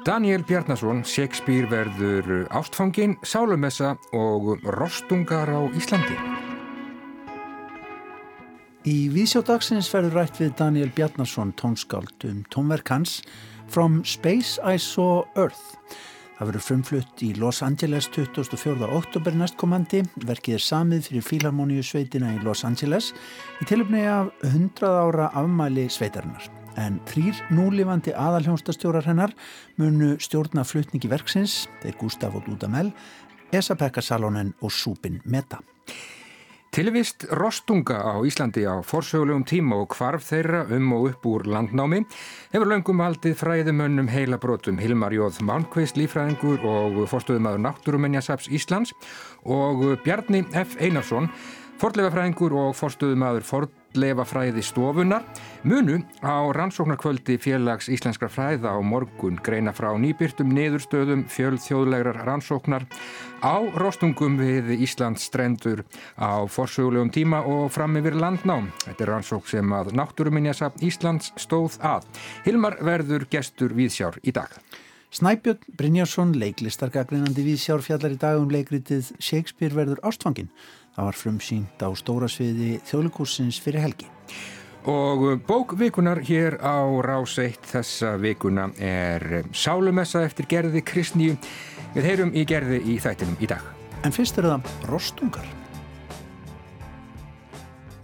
Daniel Bjarnason, Shakespeare verður ástfangin, sálumessa og rostungar á Íslandi. Í Vísjódagsins verður rætt við Daniel Bjarnason tónskáld um tónverk hans From Space I Saw Earth. Það verður frumflutt í Los Angeles 24. oktober næstkomandi. Verkið er samið fyrir Fílarmoníu sveitina í Los Angeles í tilumni af 100 ára afmæli sveitarinnar en þrýr núlifandi aðalhjónstastjórar hennar munu stjórna flutningi verksins, þeir Gustaf og Dudamel, Esa-Pekka Salonen og Súpin Meta. Tilvist rostunga á Íslandi á forsögulegum tíma og hvarf þeirra um og upp úr landnámi hefur löngum haldið fræðumönnum heila brotum Hilmar Jóð Mánkvist lífræðingur og fórstuðumadur Náttúrumenjasaps Íslands og Bjarni F. Einarsson Fordleifafræðingur og fórstuðumadur Fordleifafræði stofunar munu á rannsóknarkvöldi félags íslenskra fræða á morgun greina frá nýbyrtum niðurstöðum fjöldþjóðlegrar rannsóknar á rostungum við Íslands strendur á forsögulegum tíma og fram yfir landnám. Þetta er rannsók sem að náttúruminjasa Íslands stóð að. Hilmar verður gestur viðsjár í dag. Snæbjörn Brynjarsson, leiklistargagrinandi viðsjár fjallar í dag um leikritið Shakespeare verður ástfangin. Það var frumsýnt á stóra sviði þjóðlikursins fyrir helgi. Og bókvikunar hér á Ráseitt þessa vikuna er Sálumessa eftir gerði Kristníu. Við heyrum í gerði í þættinum í dag. En fyrst eru það rostungar.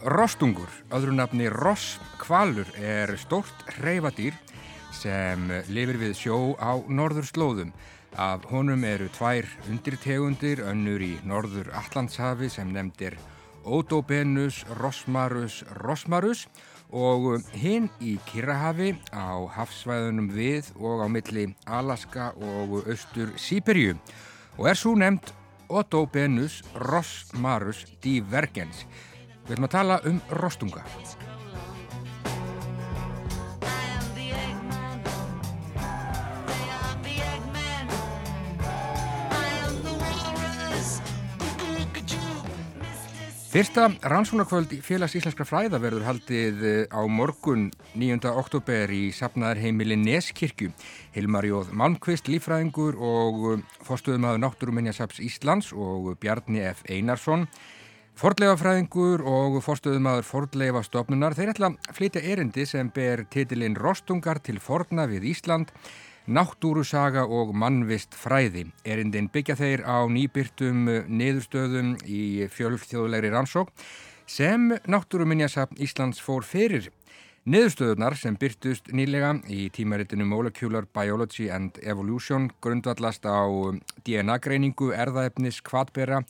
Rostungur, öðru nafni Ross Kvalur, er stort reyfadýr sem lifir við sjó á norður slóðum. Af honum eru tvær undirtegundir, önnur í norður Allandshafi sem nefndir Odobenus rosmarus rosmarus og hinn í Kirrahafi á hafsvæðunum við og á milli Alaska og austur Sýberju og er svo nefnd Odobenus rosmarus divergens. Við ætlum að tala um rostunga. Fyrsta rannsónarkvöld félags íslenskra fræða verður haldið eh, á morgun 9. oktober í sapnaðarheimili Neskirkju. Hilmar Jóð Malmqvist, lífræðingur og eh, fórstuðumhaður Náttúruminjasaps Íslands og Bjarni F. Einarsson, fordleifafræðingur og fórstuðumhaður fordleifastofnunar. Þeir ætla að flytja erindi sem ber titilinn Rostungar til forna við Ísland Náttúrusaga og mannvist fræði. Erindin byggja þeir á nýbyrtum niðurstöðum í fjölþjóðlegri rannsók sem Náttúruminjasapn Íslands fór fyrir. Niðurstöðunar sem byrtust nýlega í tímaritinu Molecular Biology and Evolution grundvallast á DNA-greiningu, erðaefnis, kvadbera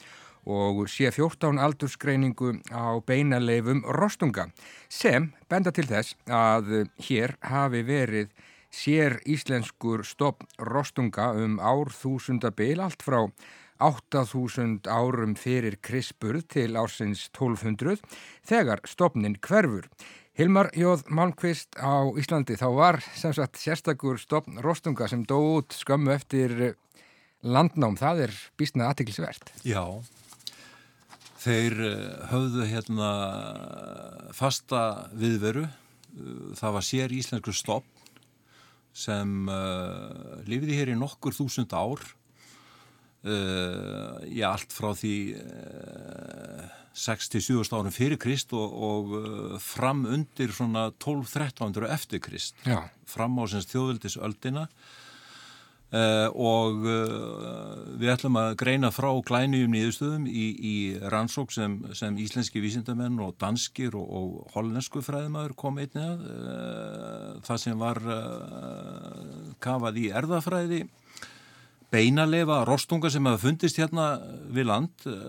og C14 aldursgreiningu á beinaleifum rostunga sem benda til þess að hér hafi verið sér íslenskur stopn rostunga um ár þúsundabil allt frá 8000 árum fyrir krispurð til ársins 1200 þegar stopnin hverfur. Hilmar Jóð Malmqvist á Íslandi þá var sem sagt sérstakur stopn rostunga sem dó út skömmu eftir landnám. Það er bísnað aðtiklisvert. Já, þeir eh, höfðu hérna fasta viðveru. Það var sér íslenskur stopn sem uh, lifiði hér í nokkur þúsund ár uh, í allt frá því uh, 6-7 árum fyrir Krist og, og uh, fram undir svona 12-13 eftir Krist Já. fram á þjóðvildisöldina Uh, og uh, við ætlum að greina frá glænujum nýðustöðum í, í rannsók sem, sem íslenski vísindamenn og danskir og, og hollensku fræðimæður kom einnig að uh, það sem var kafað í erðafræði beinalefa rostunga sem hafa fundist hérna við land eh,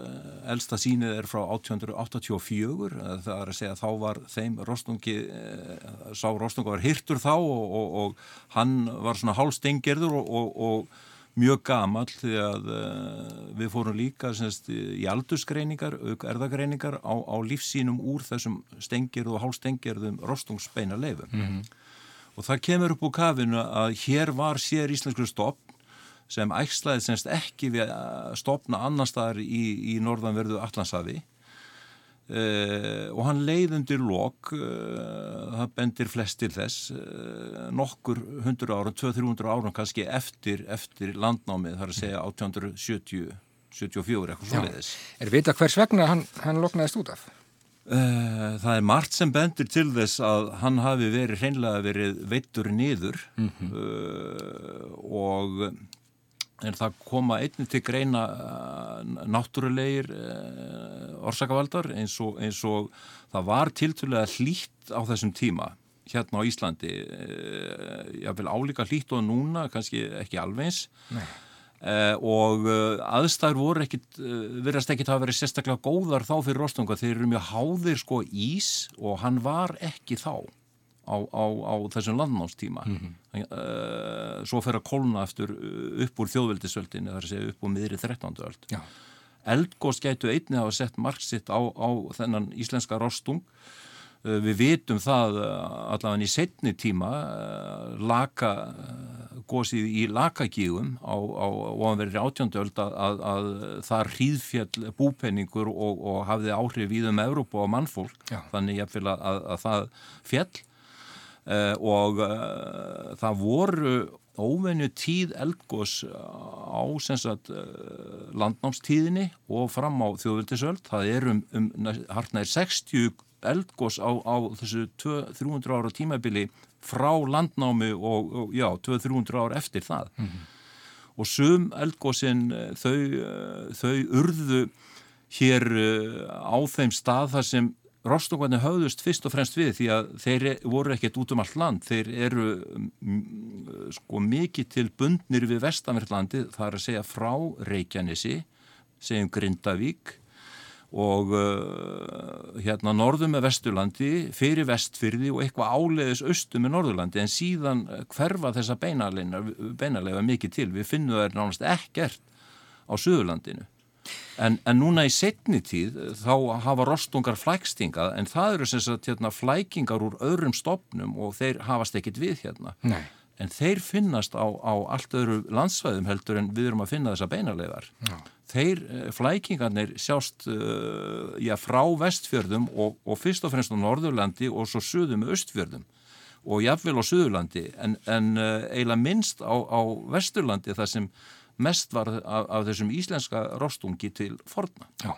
elsta sínið er frá 1884 eh, það er að segja að þá var þeim rostungi eh, sá rostunga var hirtur þá og, og, og hann var svona hálstengerður og, og mjög gamal því að við fórum líka semst, í aldursgreiningar, erðagreiningar á, á lífsínum úr þessum stengerðu og hálstengerðum rostungsbeina leifum mm -hmm. og það kemur upp úr kafinu að hér var sér íslensku stopp sem ægslaði semst ekki við að stopna annar staðar í, í norðanverðu Allansafi Uh, og hann leið undir lok uh, það bendir flestir þess uh, nokkur hundur árum 200-300 árum kannski eftir, eftir landnámið, þar að segja 1870 74, eitthvað svo leiðis Er vita hvers vegna hann, hann loknaðist út af? Það er margt sem bendir til þess að hann hafi verið hreinlega verið veittur niður mm -hmm. og en það koma einnig til greina uh, náttúrulegir uh, orsakavaldar eins og, eins og það var tilturlega hlýtt á þessum tíma hérna á Íslandi uh, jáfnveil álíka hlýtt og núna kannski ekki alvegs og aðstæður voru ekkit verðast ekkit að vera sérstaklega góðar þá fyrir Rostunga. Þeir eru mjög háðir sko ís og hann var ekki þá á, á, á þessum landnámstíma mm -hmm. uh, svo fer að kolna eftir eh, upp úr þjóðveldisvöldin eða segja upp úr miðri 13. öld Já. Eldgóðs gætu einni hafa sett marksitt á, á þennan íslenska rostung uh, við vitum það uh, allavega í setni tíma laka gósið í lakagígum á ofanverðir átjöndu öld að, að, að það hríðfjall búpenningur og, og hafði áhrif í þum Európa og mannfólk Já. þannig ég fylg að, að það fjall Uh, og uh, það voru óvenju tíð eldgós á sagt, landnámstíðinni og fram á þjóðvöldisöld. Það er um, um hartnæðir 60 eldgós á, á þessu 200-300 ára tímabili frá landnámi og, og já, 200-300 ára eftir það. Mm -hmm. Og sum eldgósin þau, þau urðu hér á þeim stað þar sem Rostungarnir höfðust fyrst og fremst við því að þeir voru ekkert út um allt land, þeir eru sko mikið til bundnir við Vestanverðlandi, það er að segja frá Reykjanesi, segjum Grindavík og uh, hérna norðum með Vesturlandi, fyrir Vestfyrði og eitthvað áleiðis austum með Norðurlandi. En síðan hverfa þessa beinalega mikið til, við finnum það er nánast ekkert á Suðurlandinu. En, en núna í setni tíð þá hafa rostungar flækstingað en það eru sem sagt hérna, flækingar úr öðrum stopnum og þeir hafast ekkit við hérna. Nei. En þeir finnast á, á allt öðru landsvæðum heldur en við erum að finna þessa beinarlegar. Já. Þeir eh, flækingarnir sjást uh, já, frá vestfjörðum og, og fyrst og fremst á Norðurlandi og svo suðum östfjörðum og jáfnvel á Suðurlandi en, en uh, eiginlega minnst á, á Vesturlandi þar sem mest var af, af þessum íslenska rostungi til forna. Já,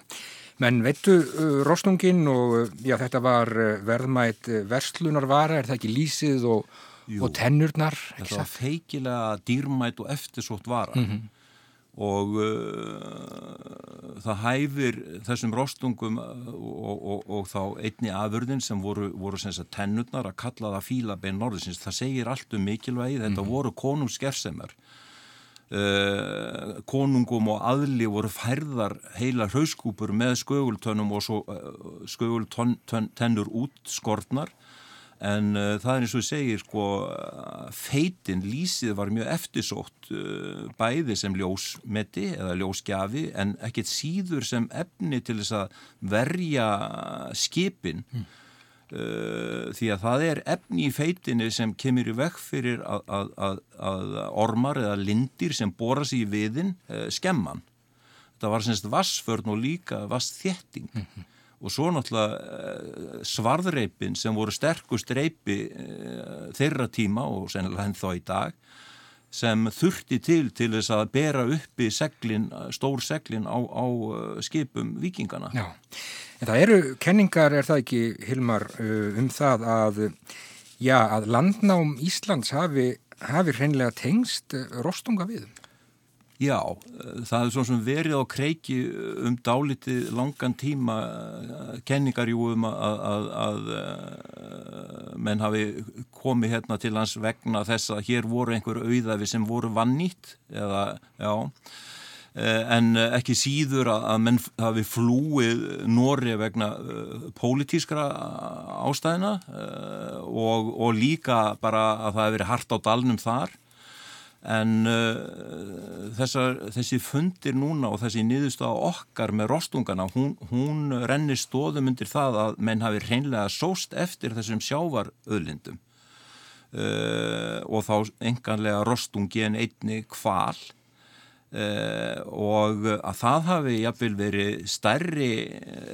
menn veitu uh, rostungin og uh, já, þetta var uh, verðmætt verslunarvara, er það ekki lísið og, og tennurnar? Þetta var feikilega dýrmætt og eftirsótt vara. Mm -hmm. og uh, það hæfir þessum rostungum og, og, og þá einni afurðin sem voru, voru tennurnar að kalla það fílabein norðisins, það segir allt um mikilvægi, þetta mm -hmm. voru konungskersemar Uh, konungum og aðli voru færðar heila hauskúpur með skögultönnum og svo uh, skögultennur út skortnar en uh, það er eins og segir sko feitin, lísið var mjög eftirsótt bæði sem ljósmeti eða ljósgjafi en ekkert síður sem efni til þess að verja skipin mm. Uh, því að það er efni í feitinni sem kemur í vekk fyrir að, að, að, að ormar eða lindir sem bóra sér í viðin uh, skemman. Það var semst vassförn og líka vassþjetting mm -hmm. og svo náttúrulega uh, svarðreipin sem voru sterkust reipi þeirra tíma og sennilega henn þá í dag sem þurfti til til þess að bera uppi seglin, stór seglin á, á skipum vikingana. Já. En það eru kenningar, er það ekki, Hilmar, uh, um það að, já, að landnám Íslands hafi, hafi hreinlega tengst uh, rostunga við? Já, það er svona sem verið á kreiki um dálitið langan tíma kenningar jú um að, að, að menn hafi komið hérna til hans vegna þess að hér voru einhver auðafi sem voru vannýtt eða, já, Eh, en eh, ekki síður að menn hafi flúið Nóri vegna uh, pólitískra ástæðina uh, og, og líka bara að það hefur verið hart á dalnum þar en uh, þessar, þessi fundir núna og þessi niðurstaða okkar með rostungana hún, hún rennir stóðum undir það að menn hafi reynlega sóst eftir þessum sjávaröðlindum og þá enganlega rostungi en einni kval Uh, og að það hafi jafnvel verið stærri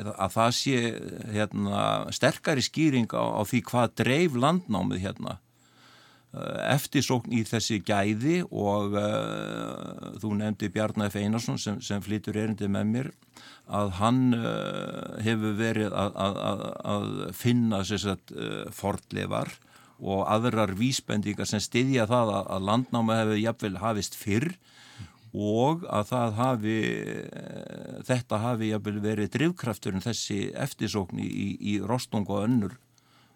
að það sé hérna, sterkari skýring á, á því hvað dreif landnámið hérna. uh, eftirsókn í þessi gæði og uh, þú nefndi Bjarnar F. Einarsson sem, sem flytur erindi með mér að hann hefur verið að, að, að finna fordlevar og aðrar vísbendingar sem styðja það að, að landnámið hefur jafnvel hafist fyrr og að hafi eh, þetta hafi verið drivkrafturinn þessi eftirsókn í, í rostung og önnur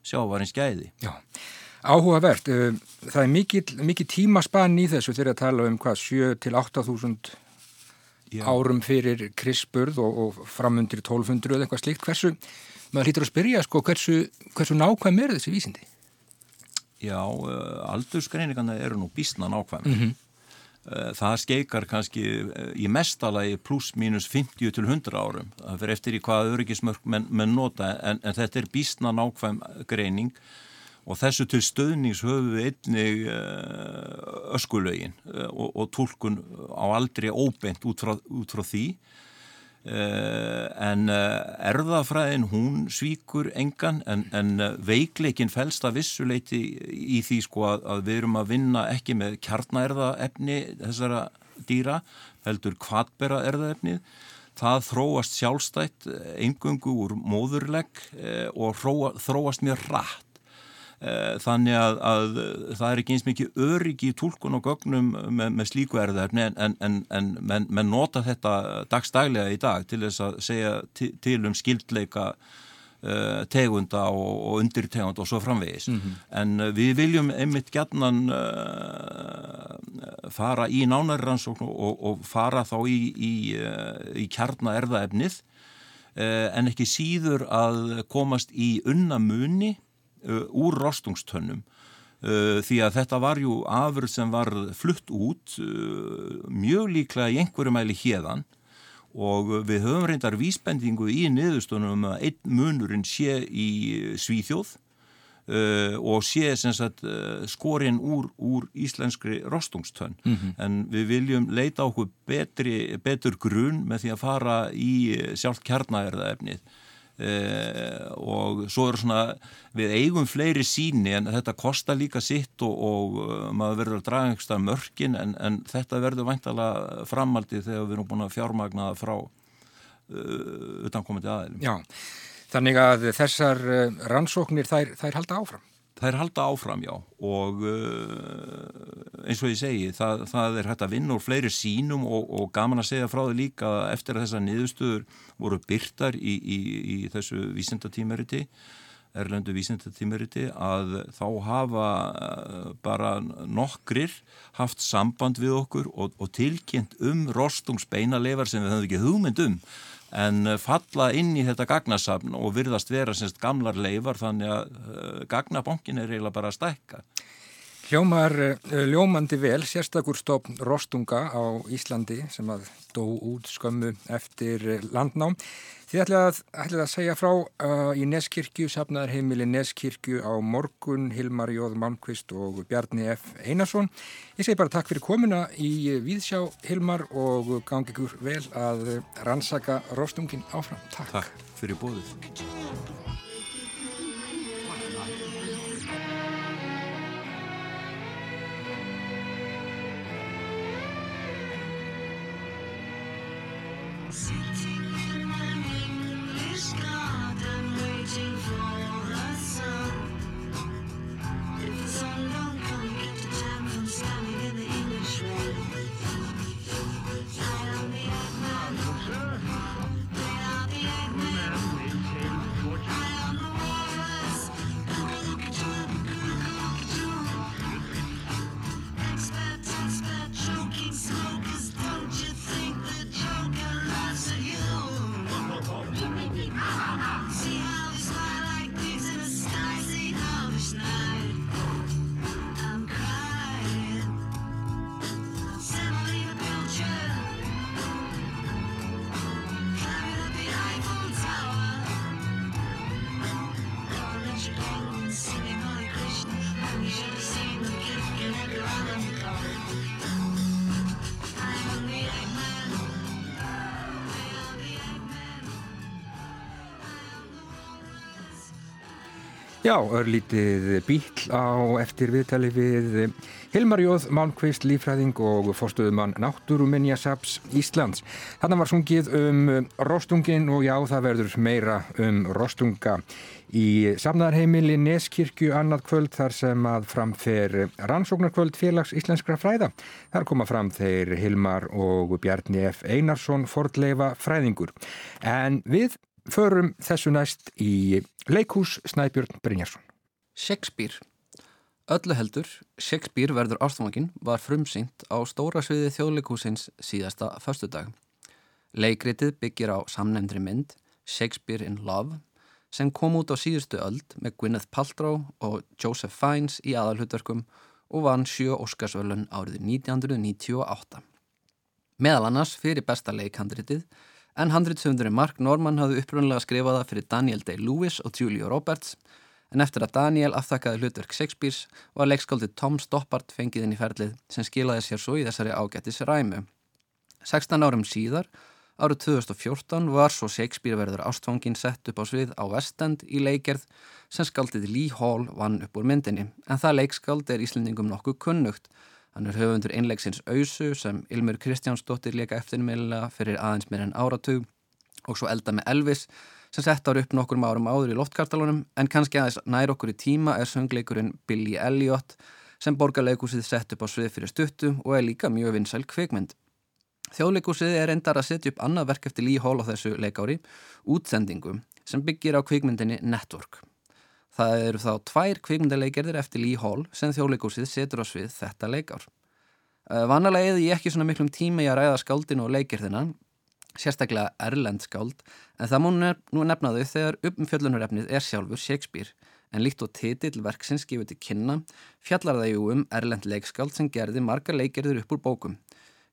sjávarins gæði. Já, áhugavert. Eh, það er mikið, mikið tímaspann í þessu þegar að tala um hvað 7 til 8.000 árum fyrir krispurð og, og framundir 1200 eða eitthvað slikt. Hversu, maður hlýtur að spyrja sko, hversu, hversu nákvæm er þessi vísindi? Já, eh, aldursgreiningarna eru nú bísna nákvæm. Mm -hmm. Eh, það skeikar kannski í mestalagi pluss mínus 50 til 100 árum það fyrir eftir í hvaða öryggismörk menn, menn nota en, en þetta er bísna nákvæm greining og þessu til stöðnings höfum við einnig eh, öskulögin og, og tólkun á aldrei óbeint út frá, út frá því. Uh, en erðafræðin hún svíkur engan en, en veikleikin fælst að vissuleiti í því sko að, að við erum að vinna ekki með kjarnaerðaefni þessara dýra heldur kvatbera erðaefnið það þróast sjálfstætt engungu úr móðurlegg og þróast mjög rætt Eh, þannig að, að það er ekki eins mikið öryggi í tólkun og gögnum með, með slíku erðarni en, en, en, en menn men nota þetta dagstaglega í dag til þess að segja til, um skildleika uh, tegunda og, og undirtegund og svo framvegis mm -hmm. en uh, við viljum einmitt gætnan uh, fara í nánarrannsókn og, og fara þá í, í, í kjarna erðaefnið en ekki síður að komast í unnamunni Uh, úr rostungstönnum uh, því að þetta var jú afurð sem var flutt út uh, mjög líklega í einhverju mæli hérðan og við höfum reyndar vísbendingu í niðurstunum að einn munurinn sé í Svíþjóð Uh, og sé sagt, uh, skorinn úr, úr íslenskri rostungstönn. Mm -hmm. en við viljum leita okkur betri, betur grunn með því að fara í sjálf kjarnæðarðaefnið Uh, og svo er svona við eigum fleiri síni en þetta kostar líka sitt og, og uh, maður verður að draga einhverstað mörkin en, en þetta verður vantala framaldið þegar við erum búin að fjármagna frá uh, utankomandi aðeilum. Já, þannig að þessar rannsóknir þær, þær halda áfram. Það er halda áfram, já, og uh, eins og ég segi, það, það er hægt að vinna úr fleiri sínum og, og gaman að segja frá því líka eftir að þessar niðurstöður voru byrtar í, í, í þessu vísendatímeriti, erlendu vísendatímeriti, að þá hafa uh, bara nokkrir haft samband við okkur og, og tilkynnt um rostungsbeinaleifar sem við höfum ekki hugmynd um en eh, falla inn í þetta gagnasafn og virðast vera semst gamlar leifar þannig að uh, gagnabonkin er eiginlega bara að stækka. Hljómar uh, ljómandi vel sérstakur stofn Rostunga á Íslandi sem að dó út skömmu eftir landnám. Þið ætlaði að, að segja frá uh, í Neskirkju, safnaðar heimili Neskirkju á morgun, Hilmar Jóð Malmqvist og Bjarni F. Einarsson. Ég segi bara takk fyrir komuna í Víðsjá Hilmar og gangi ykkur vel að rannsaka rostungin áfram. Takk. Takk fyrir bóðið. Gracias. Já, örlítið bíl á eftir viðtali við Hilmar Jóð, Malmqvist, Lífræðing og fórstuðumann Náttúruminja Saps Íslands. Þannig var sungið um rostungin og já, það verður meira um rostunga í samnarheimili Neskirkju annað kvöld þar sem að framfer rannsóknarkvöld félags íslenskra fræða. Þar koma fram þeir Hilmar og Bjarni F. Einarsson fordleifa fræðingur. En við förum þessu næst í leikús Snæbjörn Brynjarsson. Shakespeare Öllu heldur, Shakespeare verður ástfangin var frumsýnt á stóra sviði þjóðleikúsins síðasta förstudag. Leikritið byggir á samnefndri mynd Shakespeare in Love sem kom út á síðustu öld með Gwyneth Paltrow og Joseph Fiennes í aðalhutverkum og vann sjö Óskarsvölun árið 1998. Meðal annars fyrir besta leikhandritið en handritsöfundurinn Mark Norman hafði upprunlega skrifaða fyrir Daniel Day-Lewis og Julia Roberts. En eftir að Daniel aftakkaði hlutverk Shakespeare's var leikskáldið Tom Stoppard fengið inn í ferlið sem skilaði sér svo í þessari ágættis ræmu. 16 árum síðar, árið 2014, var svo Shakespeare verður ástfangin sett upp á svið á West End í leikgerð sem skaldið Lee Hall vann upp úr myndinni. En það leikskáld er Íslendingum nokkuð kunnugt Hann er höfundur einlegsins Ausu sem Ilmur Kristjánsdóttir leika eftirmiðlega fyrir aðeins meir en áratug og svo elda með Elvis sem sett ára upp nokkur árum áður í loftkartalunum en kannski aðeins nær okkur í tíma er söngleikurinn Billy Elliot sem borgarleikúsið sett upp á svið fyrir stuttu og er líka mjög vinsæl kveikmynd. Þjóðleikúsið er endar að setja upp annað verk eftir Lee Hall á þessu leikári, útsendingu, sem byggir á kveikmyndinni Network. Það eru þá tvær kvikmyndaleikgerðir eftir Lee Hall sem þjóðleikúsið setur á svið þetta leikár. Vanalega eða ég ekki svona miklum tíma í að ræða skáldinu og leikgerðina, sérstaklega erlend skáld, en það múin nú nefna þau þegar uppumfjöllunarefnið er sjálfur Shakespeare, en líkt og titill verksins gefur til kynna fjallar það jú um erlend leikskáld sem gerði marga leikgerðir upp úr bókum.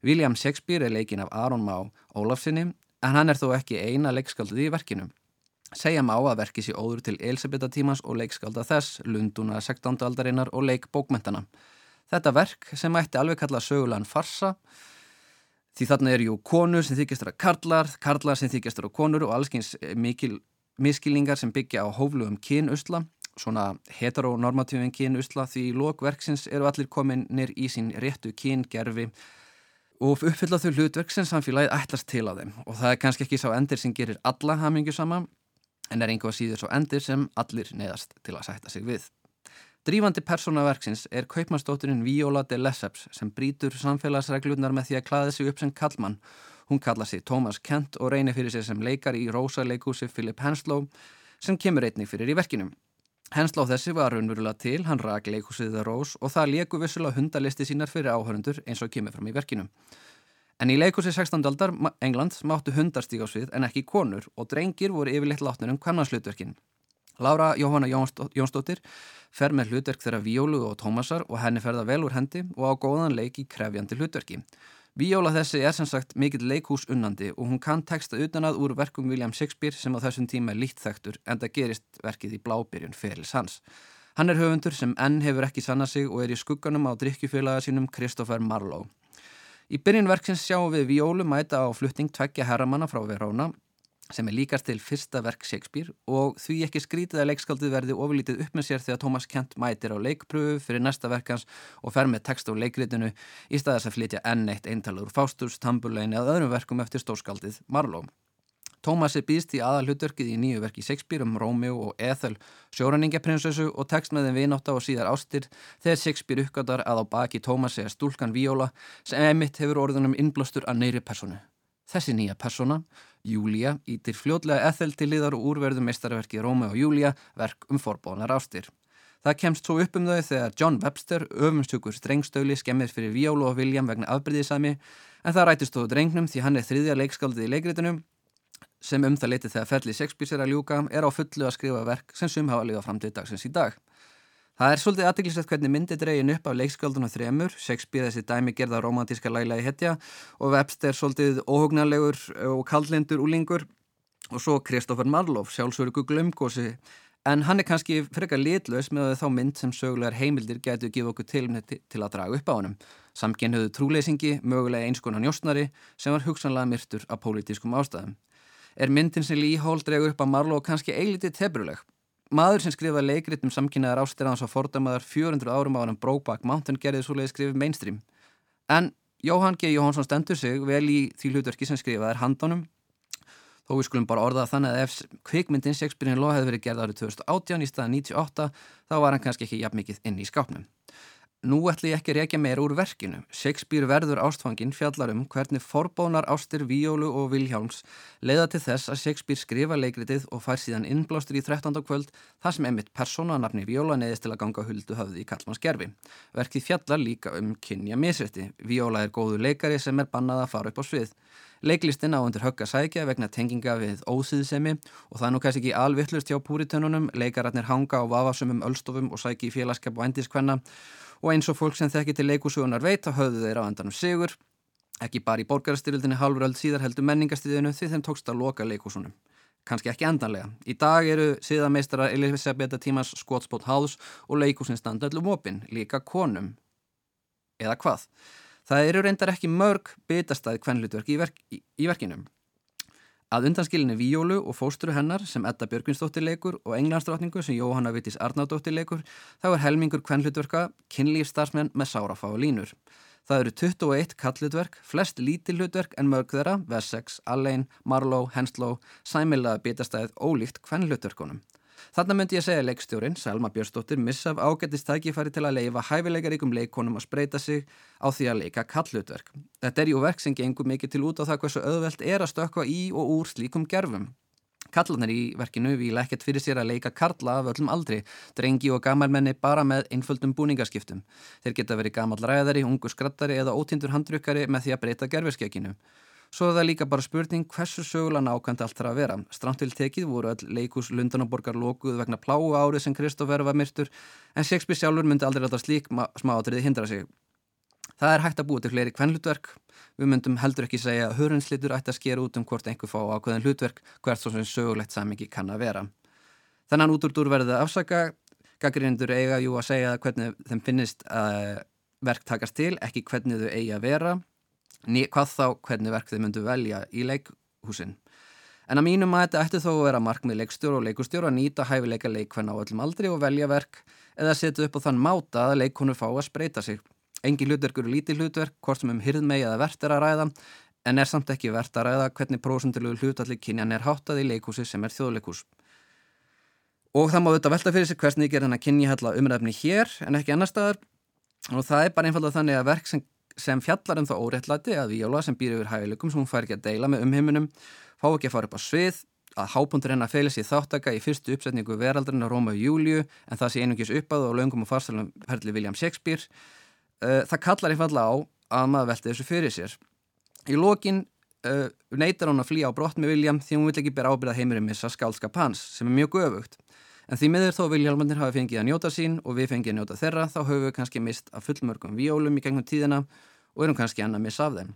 William Shakespeare er leikin af Aron Má Ólafsinni, en hann er þó ekki eina leikskáldið í verkinum. Segja má að verki sér óður til Elisabethatímans og leikskálda þess, Lunduna 16. aldarinnar og leik bókmentana. Þetta verk sem ætti alveg kalla sögulegan farsa því þarna er jú konur sem þykjastur að karlar, karlar sem þykjastur að konur og allskyns eh, mikil miskilningar sem byggja á hóflugum kynusla, svona heteronormatífin kynusla því í lókverksins eru allir kominir í sín réttu kyngerfi og uppfylla þau hlutverk sem samfélagið ætlast til á þeim og það er kannski ekki sá endir sem gerir alla hamingju sama en er einhvað síður svo endir sem allir neðast til að sætta sig við. Drífandi persónaverksins er kaupmannsdótturinn Viola de Lesseps sem brítur samfélagsreglunar með því að klaða sig upp sem kallmann. Hún kalla sig Thomas Kent og reynir fyrir sig sem leikar í Rosa leikúsi Philip Henslow sem kemur einnig fyrir í verkinum. Henslow þessi var raunverulega til, hann rak leikúsið The Rose og það leku vissulega hundalisti sínar fyrir áhörundur eins og kemur fram í verkinum. En í leikursi 16. aldar Englands máttu hundar stíga á svið en ekki konur og drengir voru yfirleitt látnir um kannanslutverkin. Lára Jóhanna Jónsdóttir fer með hlutverk þeirra Víólu og Tómasar og henni ferða vel úr hendi og á góðan leik í krefjandi hlutverki. Víóla þessi er sem sagt mikill leikhús unnandi og hún kann texta utanað úr verkum William Shakespeare sem á þessum tíma er lítt þektur en það gerist verkið í blábyrjun ferils hans. Hann er höfundur sem enn hefur ekki sanna sig og er í skugganum á drikkjufélaga sínum Christopher Marlowe. Í byrjunverksins sjáum við Víólu mæta á flutting tveggja herramanna frá Verona sem er líkast til fyrsta verk Shakespeare og því ekki skrítið að leikskaldið verði ofurlítið upp með sér þegar Thomas Kent mætir á leikpröfu fyrir næsta verkans og fer með text á leikritinu í staðis að flytja enn eitt eintalur Faustus, Tamburlein eða öðrum verkum eftir stórskaldið Marlowe. Tómasi býðst í aðal hlutverkið í nýju verki Shakespeare um Rómeo og Ethel sjóraningaprinsessu og tekst með þeim vinátt á og síðar ástir þegar Shakespeare uppgötar að á baki Tómasi er stúlkan Viola sem emitt hefur orðunum innblástur að neyri personu. Þessi nýja persona, Júlia, ítir fljótlega Ethel til liðar og úrverðu meistarverki Rómeo og Júlia verk um forbónar ástir. Það kemst svo upp um þau þegar John Webster, öfumstjókur strengstöli, skemmir fyrir Viola og William vegna afbyrðisami en það rætist þó drengnum því hann er þriðja leikskaldið í leikritunum sem um það leiti þegar ferli Shakespeare er að ljúka er á fullu að skrifa verk sem sum hafa liðað fram til dagsins í dag. Það er svolítið aðdeglisett hvernig myndi dregin upp af leikskjöldunum þremur, Shakespeare þessi dæmi gerða romantíska læla í hetja og Webster svolítið óhugnarlegur og kaldlindur úlingur og svo Kristoffer Marlowe, sjálfsögur glömgósi en hann er kannski frekar litlaus með þá mynd sem sögulegar heimildir getur gefa okkur tilmyndi til að draga upp á honum. Samkynniðu trúleysingi, mögulega einskonar njóstnari sem var hugsanlega myrtur af pólitískum ástæðum er myndin sem Hall dregur upp að Marlowe kannski eilitið tebruleg. maður sem skrifaði leikrit um samkynnaðar ástir hans á fordamaðar 400 árum á hann Brokeback Mountain gerði svoleiði skrifið mainstream. En Jóhann G. Jóhansson stendur sig vel í því hlutverki sem skrifaði er handánum þó við skulum bara orða þannig að ef kvikmyndin Shakespeare in Law hefði verið gerð árið 2018 í staða 98 þá var hann kannski ekki jafn mikið inn í skápnum. Nú ætli ég ekki reykja meira úr verkinu. Shakespeare verður ástfangin fjallar um hvernig forbónar ástir Víólu og Vilhjálms leiða til þess að Shakespeare skrifa leikritið og fær síðan innblástur í 13. kvöld þar sem emitt persónanafni Víóla neyðist til að ganga huldu höfði í Kallmanns gerfi. Verkið fjallar líka um kynja misrætti. Víóla er góðu leikari sem er bannað að fara upp á svið. Leiklistin á undir högg að sækja vegna tenginga við ósýðsemi og það er nú kannski ekki alvittlust hjá púritönunum, leikararnir hanga á vafasumum ölstofum og sæki í félagskap og endiskvenna og eins og fólk sem þekki til leikusugunar veit þá höfðu þeir á endanum sigur ekki bara í borgarstyrildinni halvröld síðar heldur menningastiðinu því þeim tókst að loka leikusunum kannski ekki endanlega. Í dag eru síðameistara Elisabetta Tímas Skotspot House og leikusin standa öllum opinn, líka konum. Eða hvað? Það eru reyndar ekki mörg bitastæði kvenlutverk í, verk, í, í verkinum. Að undanskilinni Víólu og fósturu hennar sem Edda Björgvinsdóttir leikur og englandsdrottningu sem Jóhanna Vittis Arnádóttir leikur þá er helmingur kvennlutverka kynlífstarfsmenn með sárafá og línur. Það eru 21 kallutverk, flest lítillutverk en mörg þeirra, Wessex, Allain, Marlowe, Henslow, sæmilaða bitastæðið ólíkt kvennlutverkunum. Þannig myndi ég segja leikstjórin, Selma Björnsdóttir, missa af ágættist tækifæri til að leifa hæfileikaríkum leikonum að spreita sig á því að leika kallutverk. Þetta er jú verk sem gengur mikið til út á það hversu öðvelt er að stökka í og úr slíkum gerfum. Kallarnir í verkinu vil ekkert fyrir sér að leika karla af öllum aldri, drengi og gamalmenni bara með einföldum búningaskiptum. Þeir geta verið gamal ræðari, ungu skrattari eða ótindur handrukkari með því að breyta gerfiskekinu. Svo er það líka bara spurning hversu sögulega nákvæmt allt þarf að vera. Strandvill tekið voru all leikús Lundanaborgar lókuð vegna pláu árið sem Kristófer var myrtur en Shakespeare sjálfur myndi aldrei láta slík smáatriði hindra sig. Það er hægt að búa til fleiri kvennlutverk. Við myndum heldur ekki segja að hörunslítur ætti að skera út um hvort einhver fá ákveðin hlutverk hvert svo sem sögulegt samingi kann að vera. Þannig út úr dúr verðið að afsaka. Gaggrindur eiga jú að segja hvernig þeim finnist að verk takast til, ekki hvernig þau eigi að vera hvað þá hvernig verk þið myndu velja í leikhúsin. En að mínum að þetta ætti þó að vera markmið leikstjóru og leikustjóru að nýta hæfileika leikvenna á öllum aldri og velja verk eða setja upp á þann máta að leikonur fá að spreita sig. Engi hlutverk eru lítið hlutverk, hvort sem um hyrðmegi eða verðt er að ræða, en er samt ekki verðt að ræða hvernig prósundilegu hlutalli kynjan er háttað í leikhúsi sem er þjóðleikús. Og það má auðvitað velta fyrir sig hversnig er henn að kynja hella umræfni hér en ekki annar staðar og það er bara einfalda þannig að verk sem sem fjallar um það óréttlæti að Víóla sem býr yfir hæguleikum sem hún fær ekki að deila með umheiminum fá ekki að fara upp á svið að hápundur hennar felis í þáttaka í fyrstu uppsetningu veraldurinn á Róma og Júliu en það sé einungis uppað og löngum og farsalum herli William Shakespeare. Uh, það kallar einfalla á að maður velti þessu fyrir sér. Í lokin uh, neytar hún að flýja á brott með William því hún vill ekki bera ábyrða heimurinn missa skálskap hans sem er mjög göfugt En því miður þó Viljálmandir hafi fengið að njóta sín og við fengið að njóta þeirra þá höfum við kannski mist að fullmörgum viólum í gegnum tíðina og erum kannski enna að missa af þeim.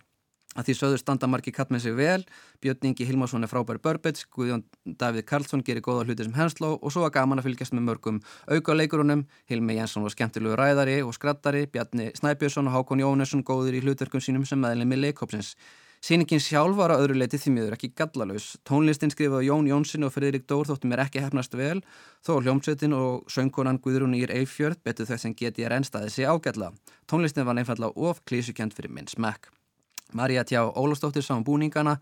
Að því söður standa margi katt með sig vel, Björn Ingi Hilmarsson er frábæri börbets, Guðjón Davíð Karlsson gerir góða hluti sem hensló og svo var gaman að fylgjast með mörgum aukaleikurunum, Hilmi Jensson var skemmtilegu ræðari og skrattari, Bjarni Snæbjörnsson og Hákon Jónesson góður í hlutverkum sínum sem meðlemi leikópsins. Sýningin sjálf var á öðru leiti því miður ekki gallalauðs. Tónlistin skrifaði Jón Jónsson og Fredrik Dór þóttu mér ekki hefnast vel, þó hljómsveitin og söngkonan Guðrún Ír Eifjörð betur þau sem geti að reynstaði sig ágalla. Tónlistin var nefnilega of klísukent fyrir minn smekk. Marja Tjá Ólafsdóttir sá um búningana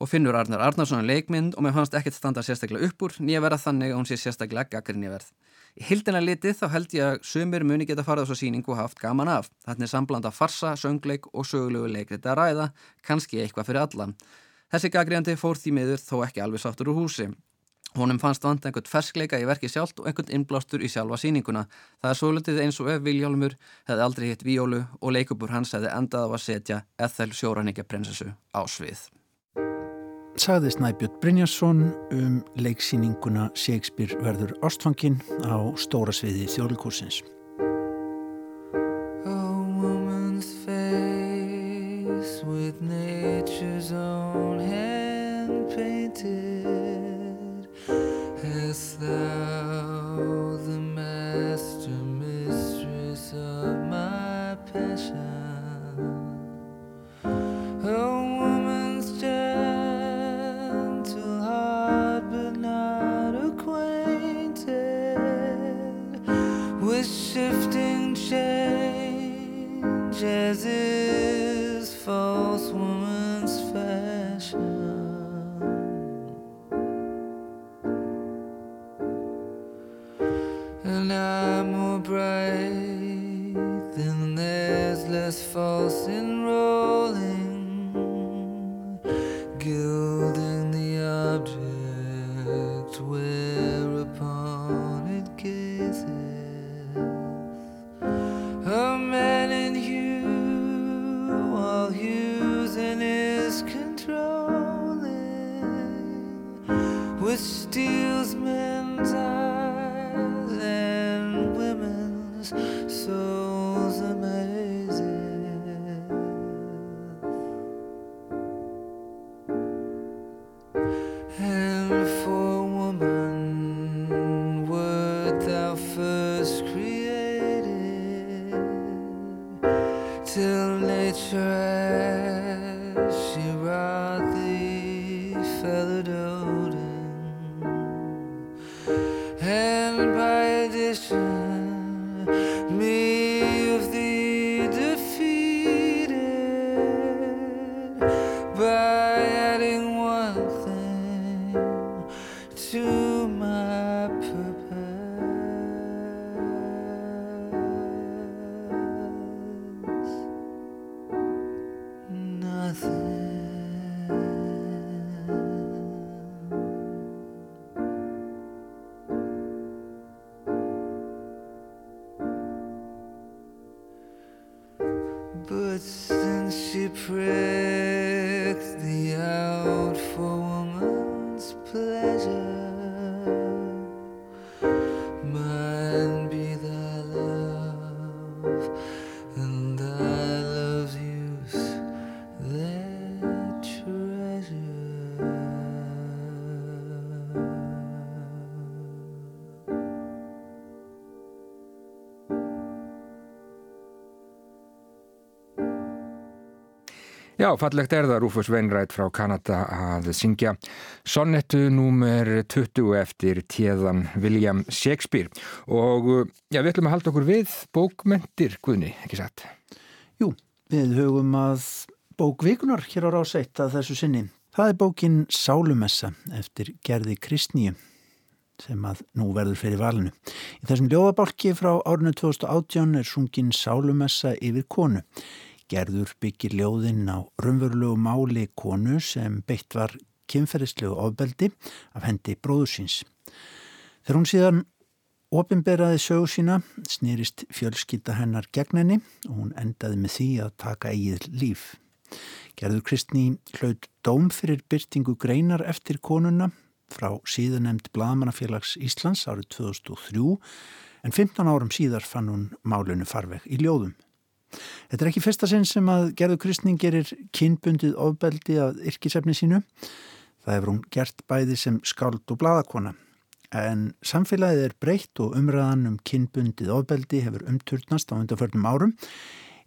og Finnur Arnar Arnarsson leikmynd og mér fannst ekkert standa sérstaklega upp úr nýja verða þannig að hún sé sérstaklega gaggarinn í verð. Hildina litið þá held ég að sumir muni geta farið á þessu síningu og haft gaman af. Þannig er samblanda farsa, söngleik og sögulegu leikrið að ræða, kannski eitthvað fyrir alla. Þessi gaggríðandi fór því miður þó ekki alveg sáttur úr húsi. Honum fannst vant einhvern ferskleika í verki sjálft og einhvern innblástur í sjálfa síninguna. Það er svolítið eins og ef Viljálmur hefði aldrei hitt Víólu og leikubur hans hefði endað á að setja Ethel Sjóranníkja prinsessu á svið sagði Snæbjörn Brynjarsson um leiksýninguna Shakespeare verður ástfangin á stóra sviði þjóðlíkursins. Has thou me Já, fallegt er það Rúfus Veinrætt frá Kanada að syngja sonnettu númer 20 eftir téðan William Shakespeare og já, við ætlum að halda okkur við bókmentir, Guðni, ekki satt? Jú, við hugum að bókvikunar hér á ráseitt að þessu sinni. Það er bókin Sálumessa eftir Gerði Kristníu sem að nú verður fyrir valinu. Í þessum ljóðabálki frá árinu 2018 er sungin Sálumessa yfir konu. Gerður byggir ljóðinn á raunverulegu máli konu sem beitt var kynferðislegu ofbeldi af hendi bróðusins. Þegar hún síðan opinberaði sögu sína snýrist fjölskylda hennar gegn henni og hún endaði með því að taka eigið líf. Gerður Kristní hlaut dóm fyrir byrtingu greinar eftir konuna frá síðanemd Blaðmannafélags Íslands árið 2003 en 15 árum síðar fann hún málinu farveg í ljóðum. Þetta er ekki fyrsta sinn sem að Gerður Kristning gerir kynbundið ofbeldi af yrkisefni sínu. Það hefur hún gert bæði sem skáld og bladakona. En samfélagið er breytt og umræðan um kynbundið ofbeldi hefur umturnast á undarförnum árum.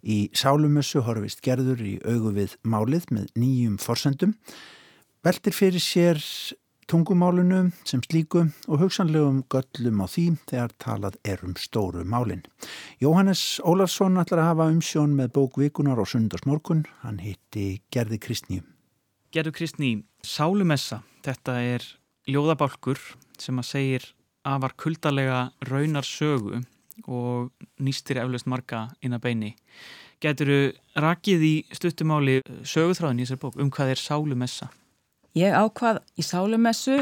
Í sálumössu horfist Gerður í augu við málið með nýjum forsendum. Veltir fyrir sér tungumálunu sem slíku og hugsanlegum göllum á því þegar talað er um stóru málin. Jóhannes Ólafsson ætlar að hafa umsjón með bókvikunar á sundarsmorgun. Hann hitti Gerði Kristní. Gerðu Kristní, Sálumessa, þetta er ljóðabálkur sem að segir afar kuldalega raunar sögu og nýstir eflaust marga inn að beini. Getur rakið í stuttumáli söguþráðin í þessar bók um hvað er Sálumessa? Ég ákvað í Sálumessu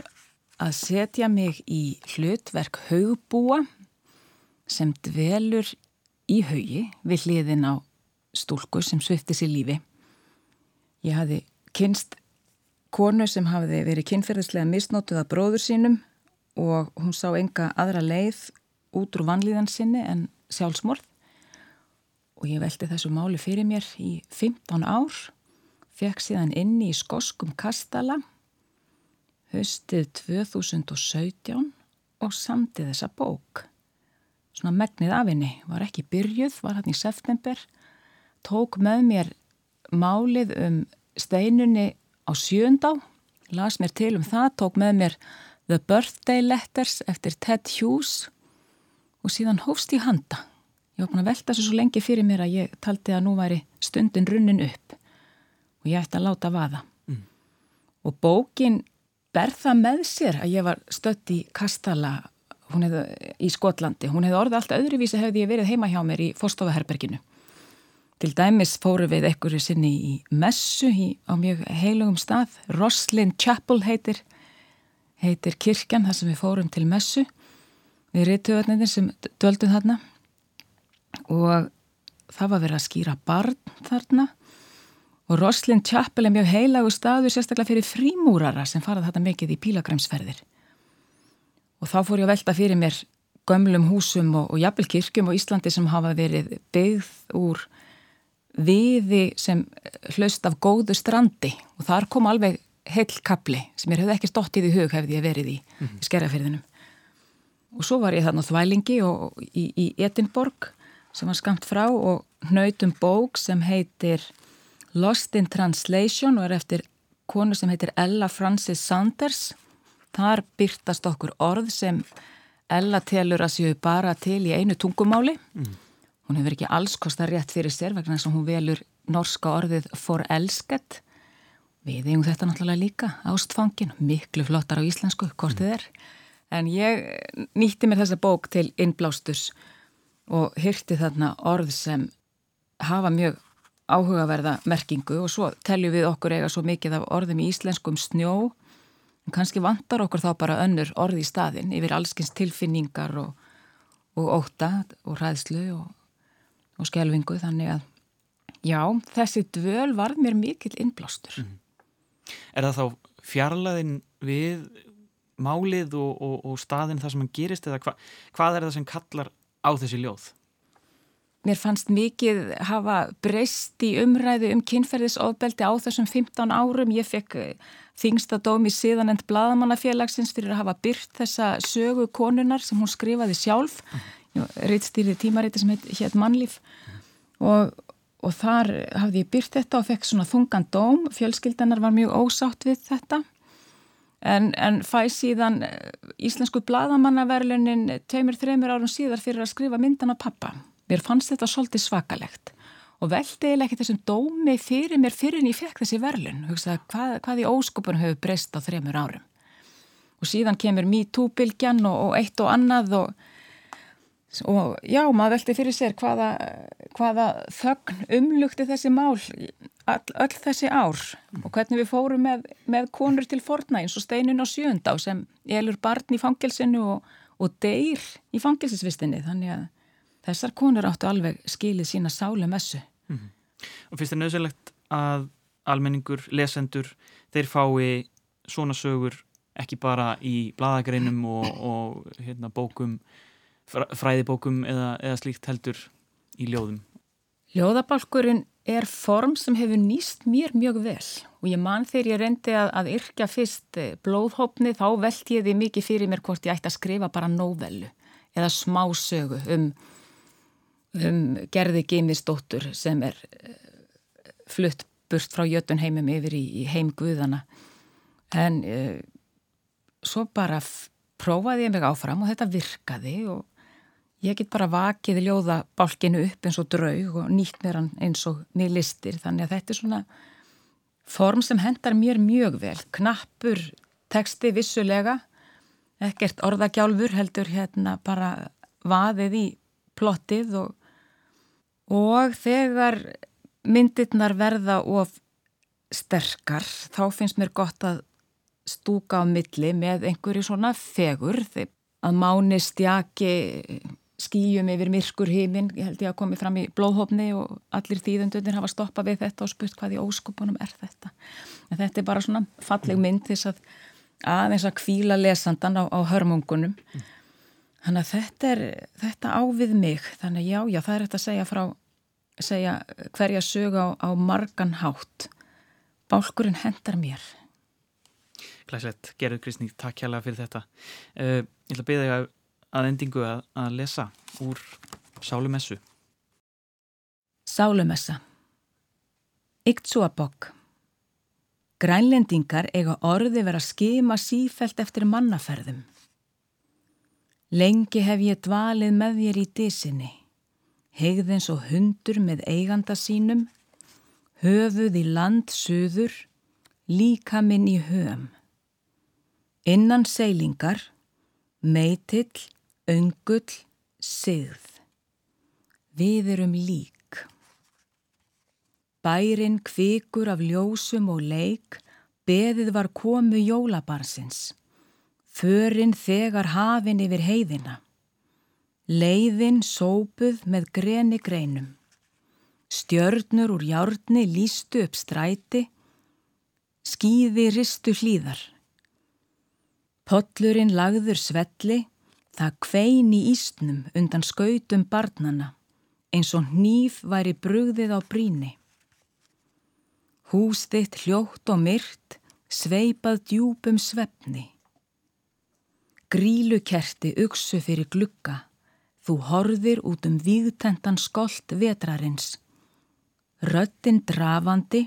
að setja mig í hlutverk haugbúa sem dvelur í haugi við hliðin á stúlku sem svifti sér lífi. Ég hafði kynst konu sem hafði verið kynferðislega misnótuð af bróður sínum og hún sá enga aðra leið út úr vanlíðan sinni en sjálfsmorð og ég velti þessu máli fyrir mér í 15 ár fekk síðan inni í skoskum kastala höstið 2017 og samti þessa bók. Svona megnið af henni var ekki byrjuð, var hann í september, tók með mér málið um steinunni á sjöndá, las mér til um það, tók með mér The Birthday Letters eftir Ted Hughes og síðan hófst í handa. Ég var búin að velta þessu svo lengi fyrir mér að ég taldi að nú væri stundin runnin upp og ég ætti að láta vaða. Mm. Og bókin ber það með sér að ég var stött í Kastala hefði, í Skotlandi. Hún hefði orðið allt öðruvísi hefði ég verið heima hjá mér í Fórstofaherberginu. Til dæmis fóru við ekkurri sinni í messu í, á mjög heilugum stað. Roslin Chapel heitir, heitir kirkjan þar sem við fórum til messu. Við reytuðarnir sem döldum þarna og það var verið að skýra barn þarna og Roslin Chapel er mjög heilagu staður sérstaklega fyrir frímúrara sem farað þetta mikið í pílagræmsferðir og þá fór ég að velta fyrir mér gömlum húsum og, og jafnvel kirkjum á Íslandi sem hafa verið byggð úr viði sem hlaust af góðu strandi. Og þar kom alveg heil kapli sem ég hefði ekki stótt í því hug hefði ég verið í, mm -hmm. í skerrafyrðinum og svo var ég þarna þvælingi og, og í, í Edinborg sem var skamt frá og hnautum bók sem heitir Lost in Translation og er eftir konu sem heitir Ella Francis Sanders. Þar byrtast okkur orð sem Ella telur að séu bara til í einu tungumáli. Mm. Hún hefur ekki alls kostar rétt fyrir sér vegna þess að hún velur norska orðið for elsket. Við eigum þetta náttúrulega líka, ástfangin, miklu flottar á íslensku, hvort þið mm. er. En ég nýtti mér þessa bók til innblástus og hyrti þarna orð sem hafa mjög áhugaverða merkingu og svo teljum við okkur eiga svo mikið af orðum í íslenskum snjó en kannski vantar okkur þá bara önnur orð í staðin yfir allskins tilfinningar og, og óta og ræðslu og, og skjelvingu þannig að já, þessi dvöl var mér mikill innblástur. Mm. Er það þá fjarlæðin við málið og, og staðin það sem hann gerist eða hva, hvað er það sem kallar á þessi ljóð? Mér fannst mikið hafa breyst í umræðu um kynferðisofbeldi á þessum 15 árum. Ég fekk eh, þingstadómi síðanend Bladamannafélagsins fyrir að hafa byrt þessa sögu konunar sem hún skrifaði sjálf. Rittstýrið tímariti sem heit, heit mannlíf og, og þar hafði ég byrt þetta og fekk svona þungan dóm. Fjölskyldanar var mjög ósátt við þetta. En, en fæ síðan eh, íslensku bladamannaverlunin tveimur, þreimur árum síðar fyrir að skrifa myndan á pappa. Mér fannst þetta svolítið svakalegt og veldi eða ekki þessum dómi fyrir mér fyrir en ég fekk þessi verlun. Hugsaði hvað, hvað í óskopunum hefur breyst á þreimur árum. Og síðan kemur MeToo-bylgjan og, og eitt og annað og, og já, maður veldi fyrir sér hvaða, hvaða þögn umlugti þessi mál all, öll þessi ár og hvernig við fórum með, með konur til forna eins og steinun og sjöndá sem elur barn í fangelsinu og, og deyr í fangelsisvistinni þannig að þessar konur áttu alveg skilið sína sálu messu. Mm -hmm. Og finnst þetta nöðsælegt að almenningur, lesendur, þeir fái svona sögur ekki bara í bladagreinum og, og hérna, bókum, fræðibókum eða, eða slíkt heldur í ljóðum? Ljóðabalkurinn er form sem hefur nýst mér mjög vel og ég man þegar ég reyndi að, að yrkja fyrst eh, blóðhópni þá veld ég því mikið fyrir mér hvort ég ætti að skrifa bara nóvellu eða smásögu um, um gerði geimistóttur sem er eh, flutt burt frá Jötunheimum yfir í, í heimguðana en uh, svo bara prófaði ég mig áfram og þetta virkaði og Ég get bara vakið ljóða bálkinu upp eins og draug og nýtt mér hann eins og mér listir þannig að þetta er svona form sem hendar mér mjög vel. Knappur teksti vissulega, ekkert orðagjálfur heldur hérna bara vaðið í plottið og, og þegar myndirnar verða of sterkar þá finnst mér gott að stúka á milli með einhverju svona fegur að máni stjaki skýjum yfir myrkur heiminn, ég held ég að komi fram í blóðhófni og allir þýðundunir hafa stoppað við þetta og spurt hvað í óskupunum er þetta. En þetta er bara svona falleg mynd þess að aðeins að kvíla lesandan á, á hörmungunum. Þannig að þetta er þetta á við mig. Þannig já, já, það er þetta að segja frá, segja hverja sög á, á margan hátt. Bálkurinn hendar mér. Glæslegt, Gerður Kristník, takk hjálpa fyrir þetta. Uh, ég ætla að byrja þig að endingu að, að lesa úr Sálumessu. Sálumessa Yktsúabokk Grænlendingar eiga orði vera skima sífælt eftir mannaferðum. Lengi hef ég dvalið með þér í disinni. hegðins og hundur með eiganda sínum, höfuð í land suður, líka minn í höfum. Innan seilingar, meitill, öngull, sigð. Við erum lík. Bærin kvikur af ljósum og leik, beðið var komu jólabarsins. Förin þegar hafin yfir heiðina. Leiðin sópuð með greni greinum. Stjörnur úr járni lístu upp stræti, skýði ristu hlýðar. Pollurinn lagður svelli, það kvein í ístnum undan skautum barnana, eins og hníf væri brugðið á bríni. Hús þitt hljótt og myrt, sveipað djúpum svefni. Grílukerti uksu fyrir glugga, þú horðir út um vígtentan skolt vetrarins. Röttin drafandi,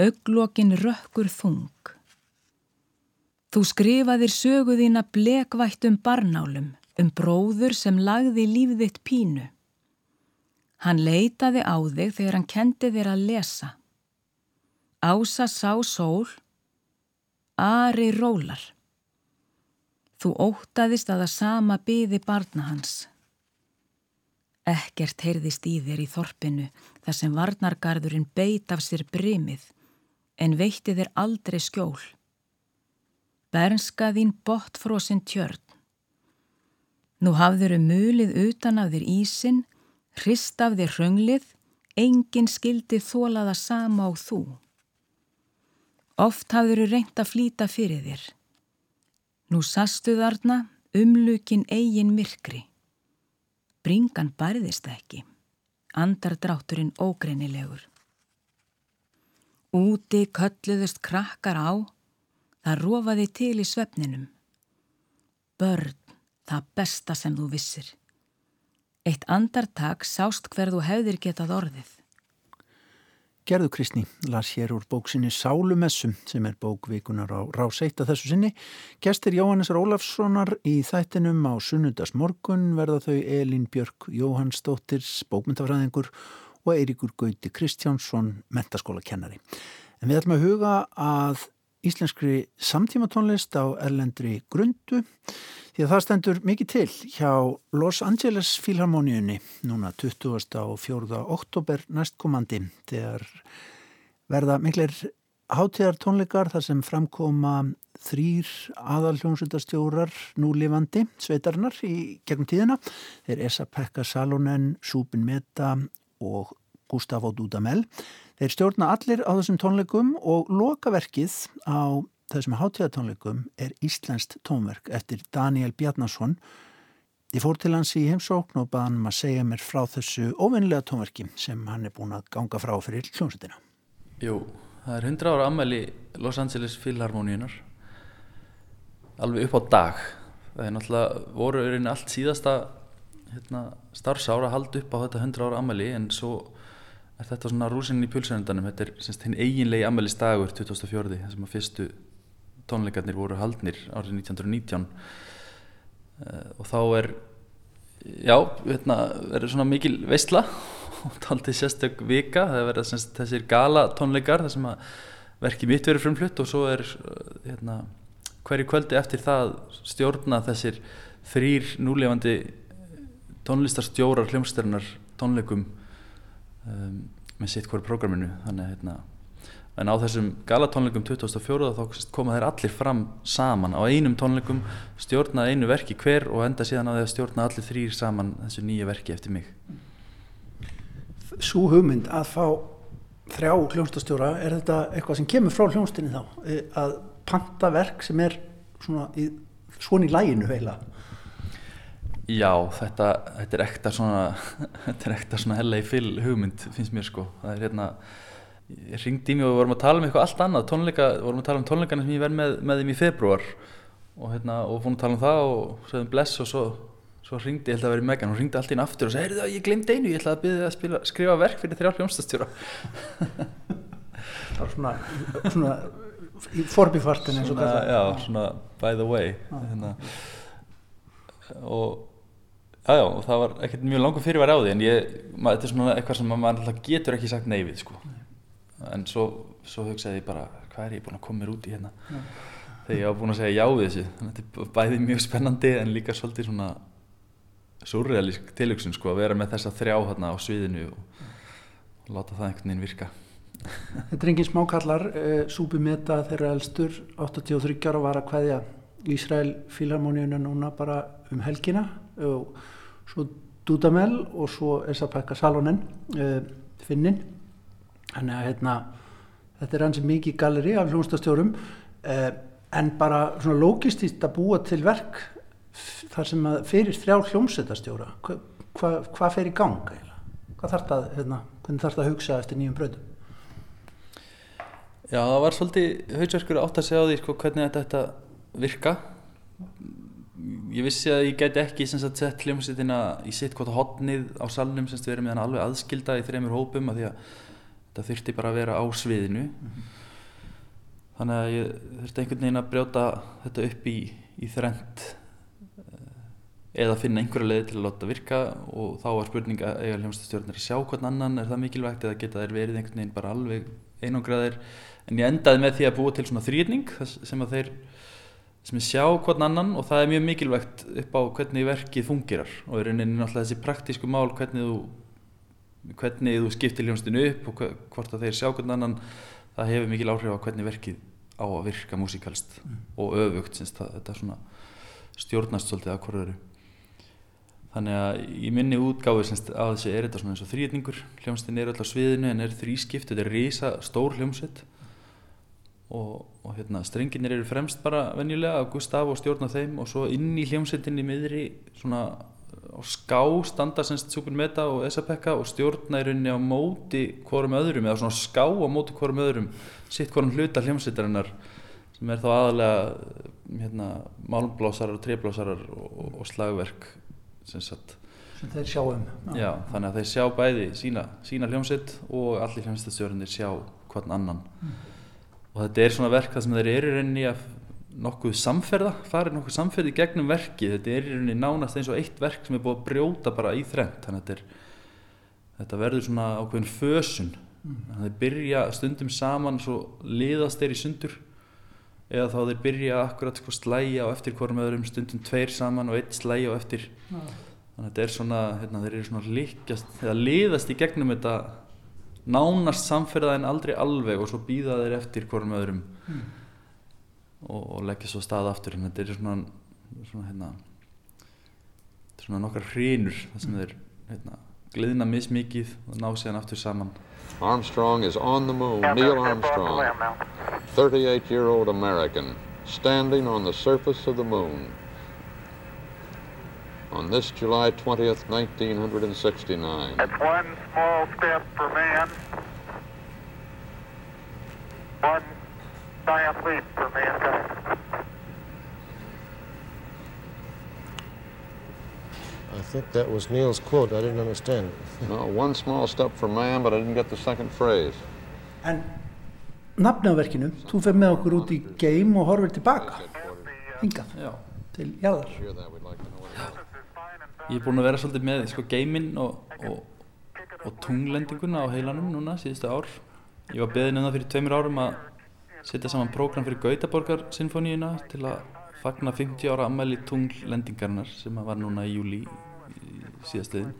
auglokin rökkur þung. Þú skrifaðir söguðína blekvættum barnálum um bróður sem lagði lífðitt pínu. Hann leitaði á þig þegar hann kendi þér að lesa. Ása sá sól, Ari rólar. Þú ótaðist að það sama byði barna hans. Ekkert heyrðist í þér í þorpinu þar sem varnargarðurinn beit af sér brimið en veitti þér aldrei skjól. Bernska þín botfrósin tjörn. Nú hafður um mulið utan af þér ísin, hrist af þér hrönglið, engin skildi þólaða sama á þú. Oft hafður reynt að flýta fyrir þér. Nú sastu þarna umlukin eigin myrkri. Bringan bærðist ekki, andardrátturinn ógreinilegur. Úti kölluðust krakkar á, Það rofaði til í svefninum. Börn, það besta sem þú vissir. Eitt andartak sást hver þú hefðir getað orðið. Gerðu Kristni las hér úr bóksinni Sálumessum sem er bókvíkunar á Ráseitt að þessu sinni. Gestir Jóhannes Rólafssonar í þættinum á Sunnudas morgun verða þau Elin Björk Jóhannsdóttirs bókmyndafræðingur og Eiríkur Gauti Kristjánsson mentaskólakennari. En við ætlum að huga að íslenskri samtímatónlist á erlendri grundu því að það stendur mikið til hjá Los Angeles Filharmoníunni núna 20. og 4. oktober næstkomandi þegar verða miklir hátíðar tónleikar þar sem framkoma þrýr aðalhjónsutastjórar núlifandi sveitarnar í gegnum tíðina þeir Esa Pekka Salonen, Súbin Meta og Gustavo Dudamel Þeir stjórna allir á þessum tónleikum og lokaverkið á þessum hátíðatónleikum er Íslenskt tónverk eftir Daniel Bjarnason. Ég fór til hans í heimsókn og baði hann að segja mér frá þessu ofinlega tónverki sem hann er búin að ganga frá fyrir hljómsutina. Jú, það er 100 ára ammæli Los Angeles Philharmoníunar alveg upp á dag. Það er náttúrulega voru allt síðasta hérna, starfsára að halda upp á þetta 100 ára ammæli en svo er þetta svona rúsinin í pulsaröndanum þetta er semst hinn eiginlegi ammælis dagur 2004 þessum að fyrstu tónleikarnir voru haldnir árið 1919 uh, og þá er já, hérna verður svona mikil veistla og taldi sérstök vika. Það verður semst þessir gala tónleikar þar sem að verkið mitt verður frumflutt og svo er hérna hverju kvöldi eftir það stjórna þessir þrýr núlefandi tónlistarstjórar hljómsstjarnar tónleikum. Um, með sitt hverju prógraminu. Þannig að hérna en á þessum galatónleikum 2004 þá koma þeir allir fram saman á einum tónleikum stjórna einu verki hver og enda síðan á því að stjórna allir þrýr saman þessu nýja verki eftir mig. Svo hugmynd að fá þrjá hljónstastjóra er þetta eitthvað sem kemur frá hljónstinni þá? Að panta verk sem er svona í, svona í læginu heila Já, þetta, þetta er ekta svona þetta er ekta svona hella í fyll hugmynd finnst mér sko. Það er hérna ég ringdi í mig og við vorum að tala um eitthvað allt annað tónleika, við vorum að tala um tónleikana sem ég verð með, með þeim í februar og hérna og fórum að tala um það og sagðum bless og svo, svo ringdi ég held að vera í Megan og ringdi allt inn aftur og sagði heyrðu ég glemt einu, ég ætlaði að byrja að spila, skrifa verk fyrir þrjá hljómsdastjóra Það var svona, svona í forbifartin eins og það Já, svona by the way hérna, og Já, já, og það var ekkert mjög langur fyrirværi á því en ég, maður, þetta er svona eitthvað sem maður alltaf getur ekki sagt nei við, sko. En svo, svo hugsaði ég bara, hvað er ég búinn að koma mér út í hérna? Þegar ég var búinn að segja já við þessu. Þannig að þetta er bæði mjög spennandi en líka svolítið svona surrealísk tilhugsun, sko, að vera með þessa þrjá hérna á sviðinu og, og láta það einhvern veginn virka. Þetta er engin smákallar, uh, Súbi Meta þeirra elstur, 83 ára var að hvaðja Ísrael Filharmoníuna núna bara um helgina og svo Dudamel og svo Esapekka Salonen, uh, Finnin. Þannig að hérna, þetta er hansi mikið galleri af hljónstastjórum uh, en bara svona logistist að búa til verk þar sem að fyrir þrjá hljómsveitastjóra, hva, hva, hvað fer í gang eiginlega? Hvað þarf það, hérna, hvernig þarf það að hugsa eftir nýjum bröðum? Já, það var svolítið hausverkur átt að segja á því sko, hvernig þetta virka. Ég vissi að ég gæti ekki sagt, sett hljómsveitina í sitt hvort hotnið á salnum sem við erum með hann alveg aðskilda í þreymur hópum af því að þetta þurfti bara að vera á sviðinu. Þannig að ég þurfti einhvern veginn að brjóta þetta upp í, í þrend eða finna einhverja leiði til að láta virka og þá var spurning að eiga hljómsveitastjórnir að sjá hvern annan, er það mikilvægt eða geta þær verið einhvern veginn bara alveg einangraðir en ég endaði með því að búa til svona þrýrning sem að þeir sem ég sjá hvern annan og það er mjög mikilvægt upp á hvernig verkið fungerar og í rauninni náttúrulega þessi praktísku mál hvernig þú, hvernig þú skiptir hljómsdinu upp og hvort að þeir sjá hvern annan það hefur mikil áhrif á hvernig verkið á að virka músikalst og öfugt sinns það, þetta svona stjórnast svolítið að hverju Þannig að í minni útgáfu semst, á þessu er þetta svona eins og þrýðningur hljómsveitin er á sviðinu en er þrískipt þetta er risa stór hljómsveit og, og hérna, strenginir eru fremst bara venjulega að Gustaf og stjórna þeim og svo inn í hljómsveitinni miðri svona á ská standa semst Super Meta og Esapekka og stjórna í rauninni á móti hvorum öðrum eða svona ská á móti hvorum öðrum sitt hvorum hluta hljómsveitarinnar sem er þá aðalega hérna, málmblásarar, tréblásarar og, og slagverk sem sagt. Sem þeir sjá um. Já, þannig að þeir sjá bæði sína, sína hljómsveit og allir hljómsveitstjórnir sjá hvern annan og þetta er svona verk það sem þeir eru rauninni að nokkuð samferða, farið nokkuð samferði gegnum verkið, þetta er rauninni nánast eins og eitt verk sem er búið að brjóta bara í þrennt. Þannig að þetta, er, þetta verður svona ákveðin fösun. Þannig að þeir byrja stundum saman svo liðast þeir í sundur. Eða þá þeir byrja akkurat sko slæja á eftir hvorum öðrum stundum tveir saman og eitt slæja á eftir. Þannig að þetta er svona, hérna, þeir eru svona líkjast eða liðast í gegnum þetta nánast samferða en aldrei alveg og svo býða þeir eftir hvorum öðrum og, og leggja svo stað aftur en þetta er svona, svona hérna þetta er svona nokkar hrínur þar sem þeir hérna, gliðna mismikið og ná síðan aftur saman Armstrong is on the moon. Neil Armstrong, 38 year old American, standing on the surface of the moon. On this July 20th, 1969. It's one small step for man, one giant leap for mankind. I think that was Neil's quote. I didn't understand it. No, one small step for man, but I didn't get the second phrase. En nafnið á verkinu, þú fer með okkur út í game og horfir tilbaka, hingað, Já. til jarðar. Ég er búinn að vera svolítið með sko geiminn og, og, og tunglendinguna á heilanum núna síðustu ár. Ég var beðin um það fyrir tveimur árum að setja saman prógram fyrir Gautaborgar sinfoníuna til að fagna 50 ára ammæli tunglendingarinnar sem var núna í júli síðastuðin.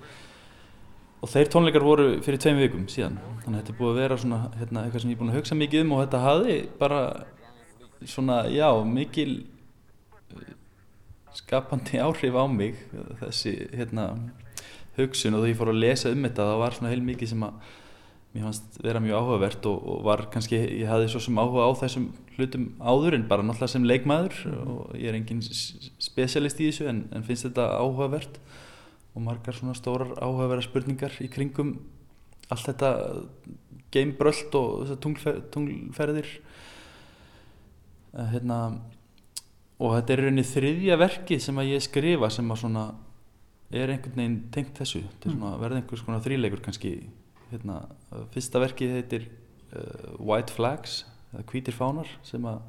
Og þeir tónleikar voru fyrir tveim vikum síðan. Þannig að þetta er búið að vera svona hérna, eitthvað sem ég er búinn að hugsa mikið um og þetta hafði bara svona, já, mikil skapandi áhrif á mig þessi hérna, hugsun og þegar ég fór að lesa um þetta það var svona heil mikið sem að mér fannst vera mjög áhugavert og, og var kannski, ég hafði svo sem áhuga á þessum hlutum áður en bara náttúrulega sem leikmaður og ég er engin spesialist í þessu en, en finnst þetta áhugavert og margar svona stórar áhugaverða spurningar í kringum allt þetta gamebröld og þessar tunglfer, tunglferðir Eh, hérna og þetta er rauninni þriðja verkið sem að ég skrifa sem að svona er einhvern veginn tengt þessu. Þetta er svona verða einhvers konar þríleikur kannski. Hérna, fyrsta verkið heitir uh, White Flags eða Hvítir fánar sem að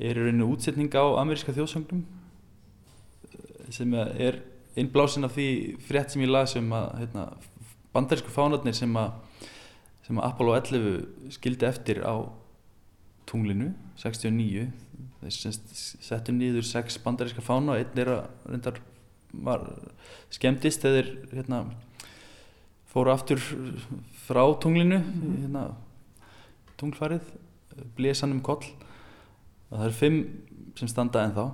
er rauninni útsetning á ameríska þjóðsögnum sem er innblásin af því frétt sem ég las um að hérna, bandarísku fánarnir sem að sem að Apollo 11 skildi eftir á tunglinu 69 þeir semst settu nýður sex bandaríska fána og einn er að reyndar var skemmtist þeir hérna, fóru aftur frá tunglinu hérna, tunglfarið blésan um koll. Það eru fimm sem standa en þá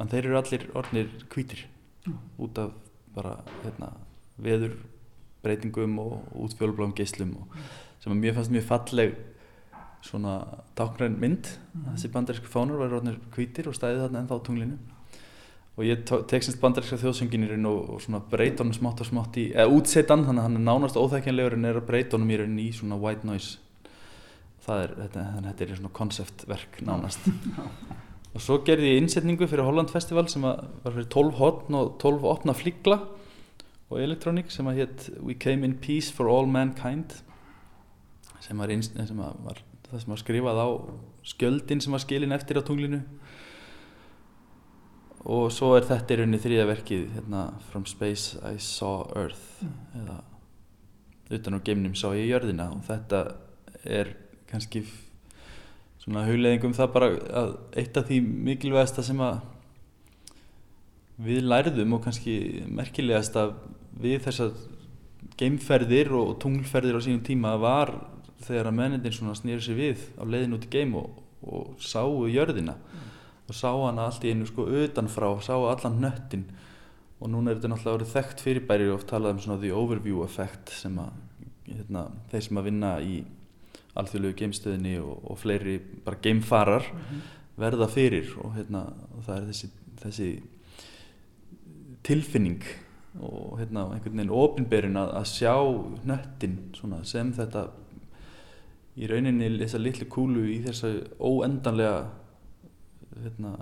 en þeir eru allir orðnir hvítir út af bara hérna, veður breytingum og útfjólubláum geyslum og sem að mér fannst mjög falleg svona táknræn mynd. Þessi bandarísku fánur var orðnir hvítir og stæði þarna ennþá tunglinu. Og ég tek semst bandaríska þjóðsönginirinn og, og svona breyta honum smátt og smátt í eða útsettan, þannig að hann er nánast óþækjanlegur en er að breyta honum í rauninni í svona white noise. Það er, þetta, þannig að þetta er svona konceptverk nánast. Og svo gerði ég innsetningu fyrir Holland Festival sem var fyrir 12 hotn og 12 opna fligla og elektrónik sem að hétt We Came in Peace for All Mankind sem var, inn, sem var það sem var skrifað á skjöldin sem var skilin eftir á tunglinu. Og svo er þetta í rauninni þriða verkið hérna, From Space I Saw Earth eða utan á geimnum sá ég jörðina. Og þetta er kannski svona hugleðingum það bara að eitt af því mikilvægasta sem að við lærðum og kannski merkilegast að við þessar geimferðir og tunglferðir á sínum tíma var þegar að mennindin svona snýri sér við á leiðin út í geim og, og sáu jörðina mm. og sá hana allt í einu sko utanfrá, sá allan nöttin og núna er þetta náttúrulega orðið þekkt fyrirbæri og oft talað um svona the overview effect sem að hérna, þeir sem að vinna í alþjóðlegu geimstöðinni og, og fleiri bara geimfarar mm -hmm. verða fyrir og, hérna, og það er þessi, þessi tilfinning og hérna, einhvern veginn ofinberin að, að sjá nöttin sem þetta í rauninni þessa litlu kúlu í þessa óendanlega hérna,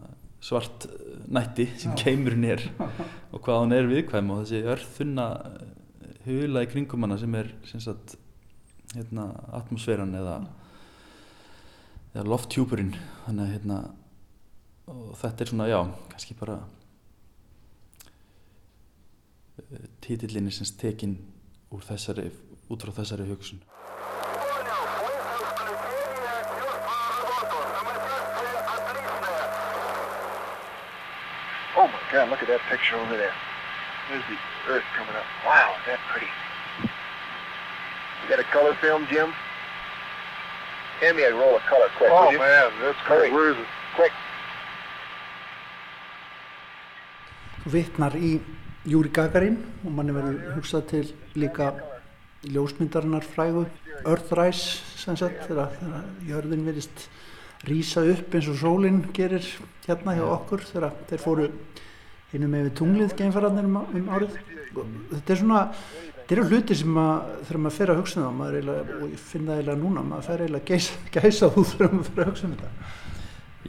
svart nætti sem keimurinn er og hvað hann er viðkvæm og þessi örþunna hula í kringum hana sem er sem sagt, hérna, atmosféran eða, eða lofthjúpurinn. Hérna, þetta er svona já, kannski bara títillinni sem stekinn út frá þessari hugsun God, look at that picture over there. There's the earth coming up. Wow, is that pretty. You got a color film, Jim? Hand me a roll of color quick, Oh man, that's great. Where is it? Quick. Vittnar í Júri Gagarin og manni verður hugsað til líka ljósmyndarinnar frægu Earthrise sem sagt þegar, þegar jörðin verist rýsa upp eins og sólinn gerir hérna hjá okkur þegar þeir fóru einu með tunglið geimfararnir um, um árið og þetta er svona þetta eru hluti sem að þegar maður fer að hugsa um það eiginlega, og ég finn það eiginlega núna maður fer eiginlega gæsa, gæsa út þegar maður fer að hugsa um þetta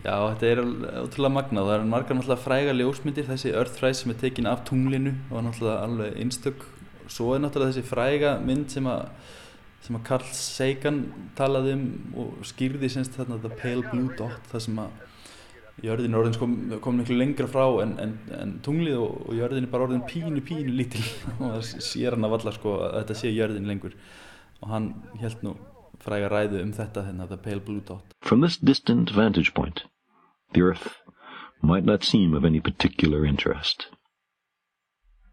Já, þetta er ótrúlega magnað. Það er margar náttúrulega fræga ljósmyndir, þessi Earthrise sem er tekin af tunglinu og náttúrulega alveg einstök. Svo er náttúrulega þessi fræga mynd sem að, sem að Carl Sagan talaði um og skýrði semst þarna The Pale Blue Dot, það sem að jörðin er orðin sko, kom miklu lengra frá en, en, en tunglið og, og jörðin er bara orðin pínu, pínu lítil og það sér hann af alla sko að þetta sé jörðin lengur og hann held nú fræga ræðu um þetta hérna, The Pale Blue Dot. From this distant vantage point, the Earth might not seem of any particular interest.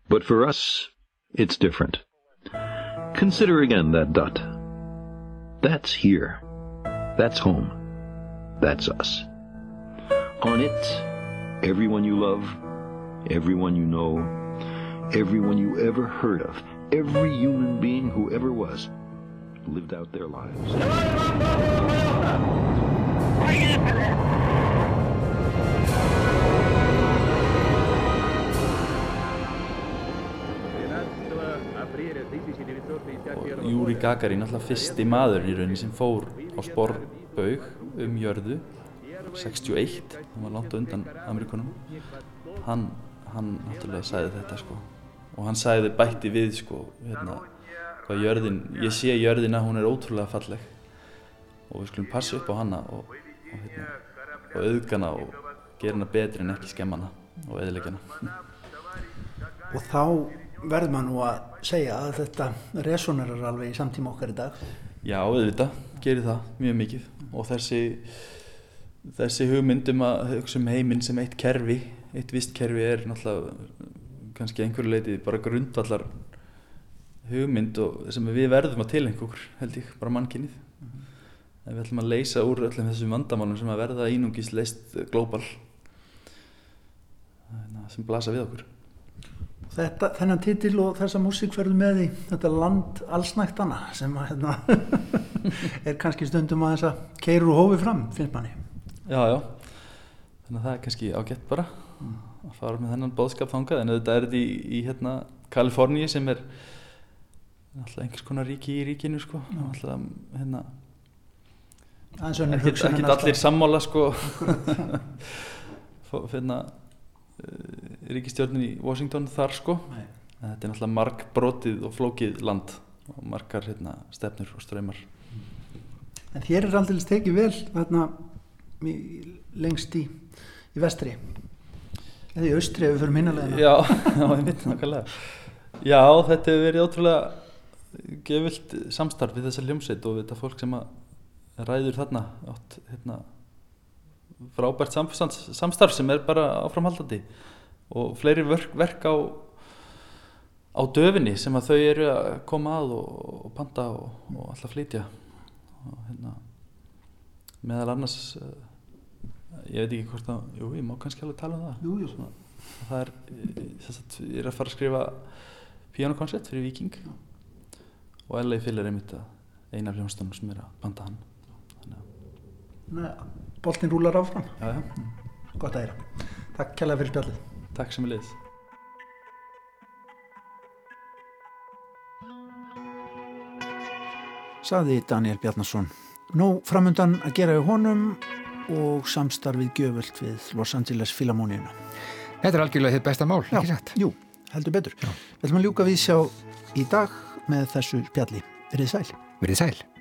But for us, it's different. Consider again that dot. That's here. That's home. That's us. On it, everyone you love, everyone you know, everyone you ever heard of, every human being who ever was, lived out their lives. Júri Gagarin alltaf fyrsti maður í rauninni sem fór á sporbaug um jörðu 61, hann var langt undan Amerikunum hann, hann náttúrulega sagði þetta sko. Og hann sagði bætti við sko hérna, hvað jörðin, ég sé jörðina hún er ótrúlega falleg. Og við skulum passa upp á hana og, og, hérna, og auðgana og gera hana betri en ekki skemma hana og eðilegja hana. Og þá verður maður nú að segja að þetta resonerar alveg í samtíma okkar í dag. Já, auðvitað, gerir það mjög mikið. Og þessi, þessi hugmyndum að hugsa um heiminn sem eitt kerfi, eitt vist kerfi er náttúrulega kannski einhverju leiti bara grundvallar hugmynd og sem við verðum að tilengja okkur held ég, bara mannkynnið. Mm -hmm. Við ætlum að leysa úr öllum þessum vandamálum sem að verða einungis leist glóbal sem blasa við okkur. Þetta, þennan titil og þessa músík verður með í þetta land allsnæktana sem að, hérna, er kannski stundum að þess að keirur og hófi fram, finnst manni. Já, já, þannig að það er kannski ágætt bara mm. að fara með þennan bóðskap þangað en þetta er þetta í, í hérna, Kaliforníi sem er alltaf einhvers konar ríki í ríkinu sko, mm. alltaf hérna ekkert allir sammála sko finna uh, ríkistjórnin í Washington þar sko Nei. þetta er náttúrulega marg brotið og flókið land og margar hérna, stefnur og ströymar En þér er aldrei tekið vel þarna lengst í, í vestri. Eða í austri ef við fyrir minnalega Já, já, Já, þetta hefur verið ótrúlega gefilt samstarf við þessa hljómsveit og þetta fólk sem ræður þarna. Átt hérna frábært samstarf sem er bara áframhaldandi og fleiri verk, verk á, á döfinni sem að þau eru að koma að og, og panta og, og alltaf flytja. Og hérna meðal annars uh, ég veit ekki hvort að, jú ég má kannski alveg tala um það. Jú, jú. Svona, það er þess að ég er að fara að skrifa pianokoncert fyrir Viking Já. og LA Phil er einmitt að eina af hljómsdónum sem er að panta hann. Nei, boltin rúlar áfram. Já, já. gott að heyra. Takk kærlega fyrir spjallið. Takk sem er liðs. Saði Daniel Bjarnason. Nú framöndan að gera í honum og samstarfið gjöföld við Los Angeles Philharmonina Þetta er algjörlega þitt besta mál, já, ekki satt? Jú, heldur betur. Við ætlum að ljúka við sjá í dag með þessu spjalli. Verðið sæl. Verðið sæl